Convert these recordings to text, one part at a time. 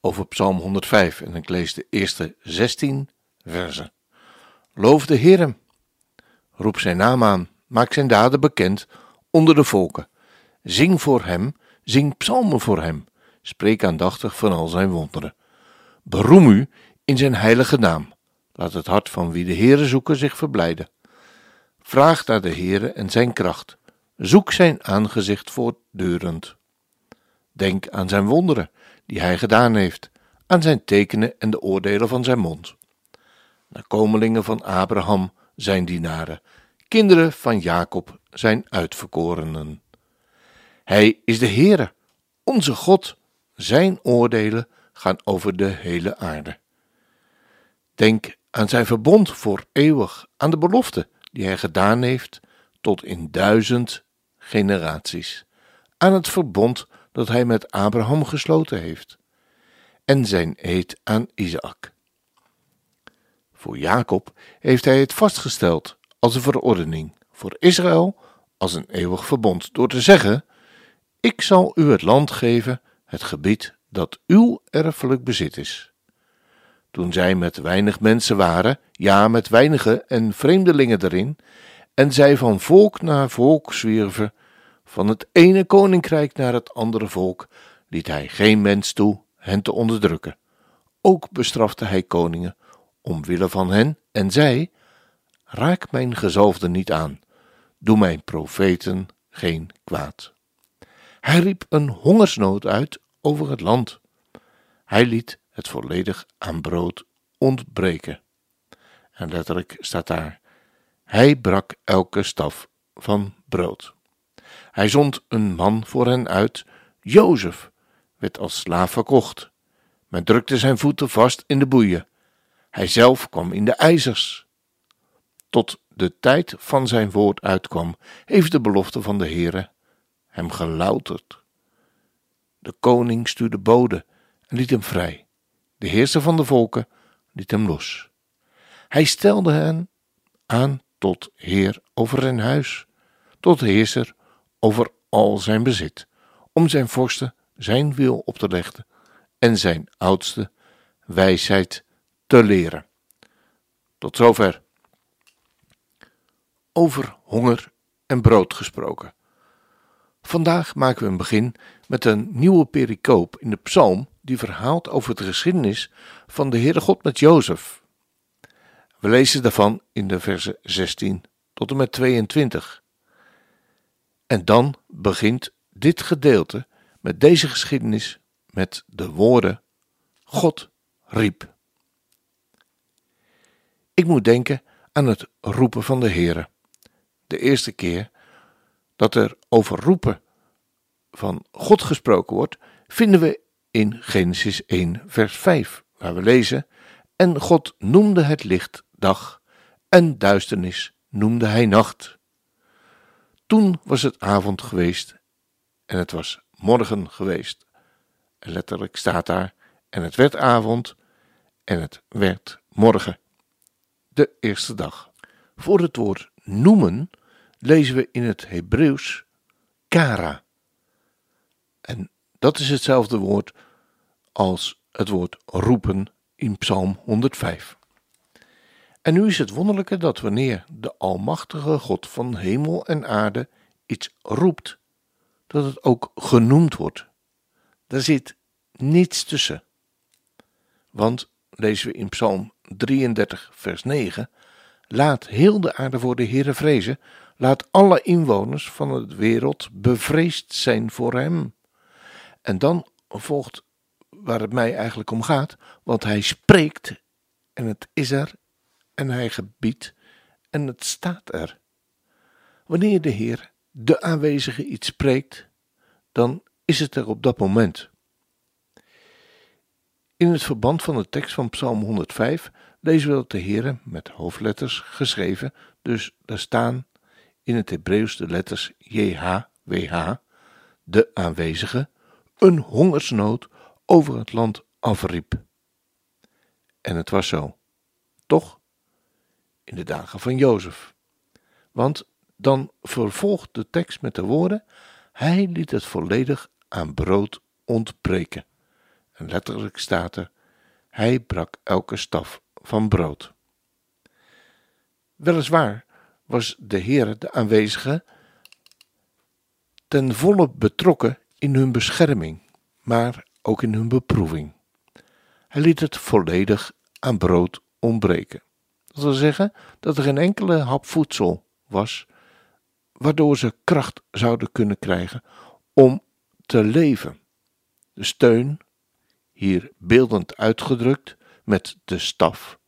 over Psalm 105 en ik lees de eerste 16 versen. Loof de Heer, roep zijn naam aan, maak zijn daden bekend onder de volken. Zing voor hem, zing psalmen voor hem, spreek aandachtig van al zijn wonderen. Beroem u in zijn heilige naam. Laat het hart van wie de Heere zoeken zich verblijden. Vraag naar de Heere en zijn kracht. Zoek zijn aangezicht voortdurend. Denk aan zijn wonderen die hij gedaan heeft, aan zijn tekenen en de oordelen van zijn mond. Nakomelingen van Abraham zijn dienaren, kinderen van Jacob zijn uitverkorenen. Hij is de Heere, onze God, zijn oordelen gaan over de hele aarde. Denk aan zijn verbond voor eeuwig, aan de belofte die hij gedaan heeft tot in duizend generaties, aan het verbond dat hij met Abraham gesloten heeft, en zijn eed aan Isaac. Voor Jacob heeft hij het vastgesteld als een verordening, voor Israël als een eeuwig verbond, door te zeggen: Ik zal u het land geven, het gebied dat uw erfelijk bezit is. Toen zij met weinig mensen waren, ja, met weinige en vreemdelingen erin, en zij van volk naar volk zwierven, van het ene koninkrijk naar het andere volk, liet hij geen mens toe hen te onderdrukken. Ook bestrafte hij koningen omwille van hen en zei: Raak mijn gezalfde niet aan, doe mijn profeten geen kwaad. Hij riep een hongersnood uit over het land. Hij liet het volledig aan brood ontbreken. En letterlijk staat daar: Hij brak elke staf van brood. Hij zond een man voor hen uit, Jozef, werd als slaaf verkocht. Men drukte zijn voeten vast in de boeien. Hij zelf kwam in de ijzers. Tot de tijd van zijn woord uitkwam, heeft de belofte van de Heere hem gelouterd. De koning stuurde bode en liet hem vrij. De heerser van de volken liet hem los. Hij stelde hen aan tot heer over zijn huis, tot heerser over al zijn bezit, om zijn vorsten zijn wil op te leggen en zijn oudste wijsheid te leren. Tot zover. Over honger en brood gesproken. Vandaag maken we een begin met een nieuwe pericoop in de psalm die verhaalt over de geschiedenis van de Heere God met Jozef. We lezen daarvan in de versen 16 tot en met 22. En dan begint dit gedeelte met deze geschiedenis met de woorden: God riep. Ik moet denken aan het roepen van de Heere. De eerste keer dat er over roepen van God gesproken wordt, vinden we in Genesis 1, vers 5, waar we lezen: En God noemde het licht dag, en duisternis noemde hij nacht. Toen was het avond geweest en het was morgen geweest. En letterlijk staat daar, en het werd avond en het werd morgen. De eerste dag. Voor het woord noemen lezen we in het Hebreeuws kara. En dat is hetzelfde woord als het woord roepen in Psalm 105. En nu is het wonderlijke dat wanneer de Almachtige God van hemel en aarde iets roept, dat het ook genoemd wordt. Daar zit niets tussen. Want, lezen we in Psalm 33, vers 9, laat heel de aarde voor de Heere vrezen, laat alle inwoners van de wereld bevreesd zijn voor hem. En dan volgt waar het mij eigenlijk om gaat, want hij spreekt en het is er en hij gebiedt en het staat er. Wanneer de Heer, de aanwezige, iets spreekt, dan is het er op dat moment. In het verband van de tekst van Psalm 105 lezen we dat de Heere met hoofdletters geschreven, dus daar staan in het Hebreeuws de letters JHWH, de aanwezige, een hongersnood over het land afriep. En het was zo. Toch? In de dagen van Jozef. Want dan vervolgt de tekst met de woorden: Hij liet het volledig aan brood ontbreken. En letterlijk staat er: Hij brak elke staf van brood. Weliswaar was de Heer, de aanwezige, ten volle betrokken in hun bescherming, maar ook in hun beproeving. Hij liet het volledig aan brood ontbreken. Dat wil zeggen dat er geen enkele hap voedsel was waardoor ze kracht zouden kunnen krijgen om te leven. De steun, hier beeldend uitgedrukt met de staf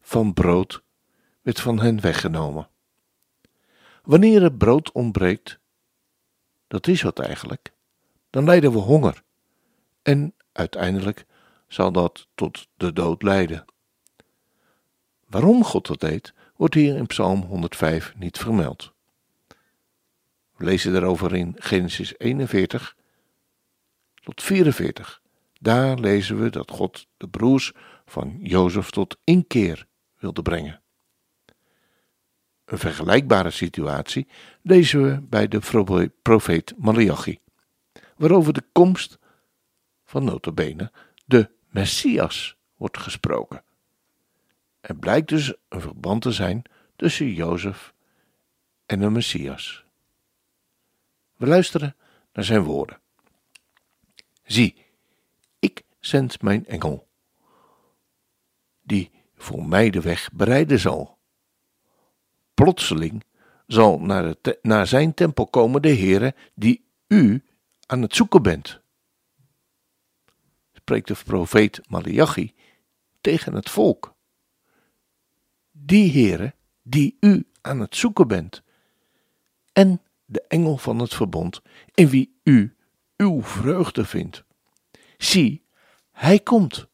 van brood, werd van hen weggenomen. Wanneer het brood ontbreekt, dat is wat eigenlijk, dan lijden we honger en uiteindelijk zal dat tot de dood leiden. Waarom God dat deed, wordt hier in Psalm 105 niet vermeld. We lezen daarover in Genesis 41 tot 44. Daar lezen we dat God de broers van Jozef tot inkeer wilde brengen. Een vergelijkbare situatie lezen we bij de profeet Malachi, waarover de komst van notabene de Messias wordt gesproken. Er blijkt dus een verband te zijn tussen Jozef en de Messias. We luisteren naar zijn woorden. Zie, ik zend mijn engel, die voor mij de weg bereiden zal. Plotseling zal naar, naar zijn tempel komen de Heere die u aan het zoeken bent. Spreekt de profeet Malachi tegen het volk. Die Heere die u aan het zoeken bent en de engel van het verbond, in wie u uw vreugde vindt. Zie, hij komt,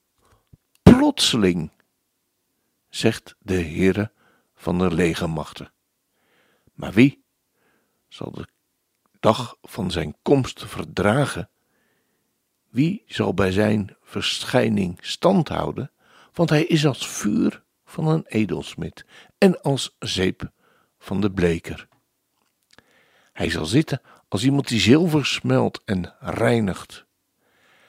plotseling, zegt de Heere van de legermachten. Maar wie zal de dag van zijn komst verdragen? Wie zal bij zijn verschijning stand houden? Want hij is als vuur van een edelsmid en als zeep van de bleker. Hij zal zitten als iemand die zilver smelt en reinigt.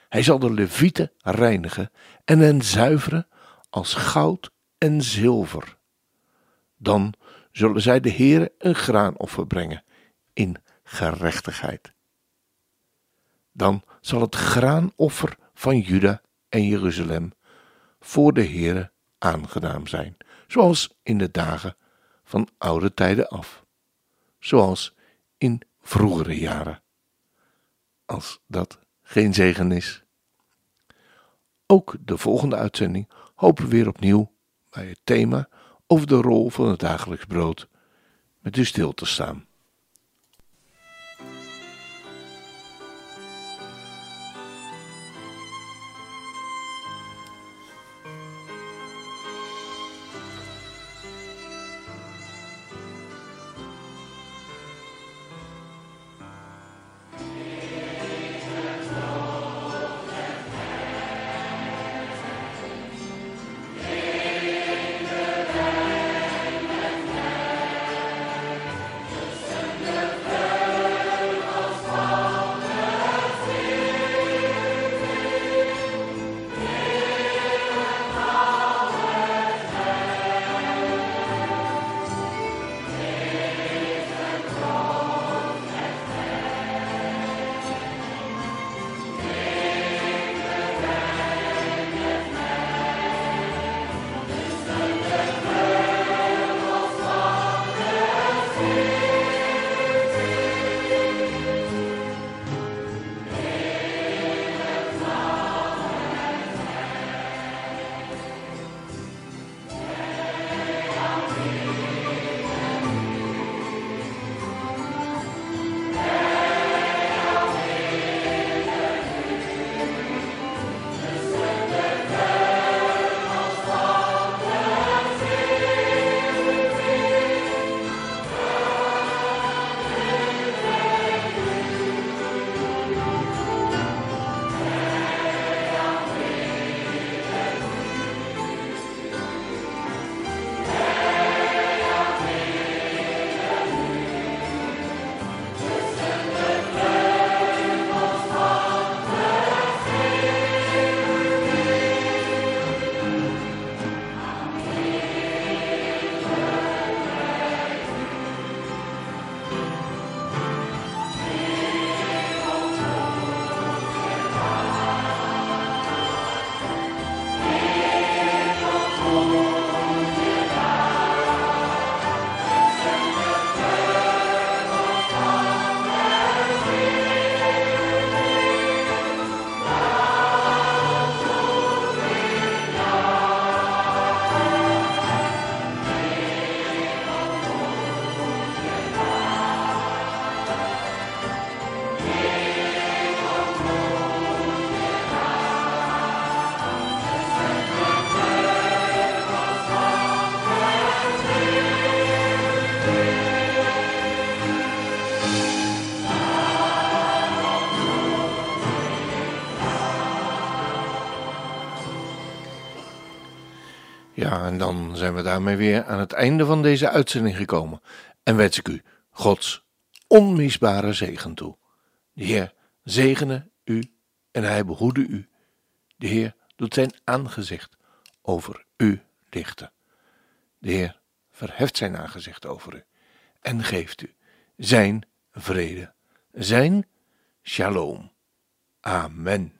Hij zal de levieten reinigen en hen zuiveren als goud en zilver. Dan zullen zij de Heere een graanoffer brengen in gerechtigheid. Dan zal het graanoffer van Juda en Jeruzalem voor de Heere aangenaam zijn, zoals in de dagen van oude tijden af, zoals in vroegere jaren. Als dat geen zegen is. Ook de volgende uitzending hopen we weer opnieuw bij het thema over de rol van het dagelijks brood met u stil te staan. En dan zijn we daarmee weer aan het einde van deze uitzending gekomen. En wens ik u Gods onmisbare zegen toe. De Heer zegene u en hij behoede u. De Heer doet zijn aangezicht over u lichten. De Heer verheft zijn aangezicht over u en geeft u zijn vrede, zijn shalom. Amen.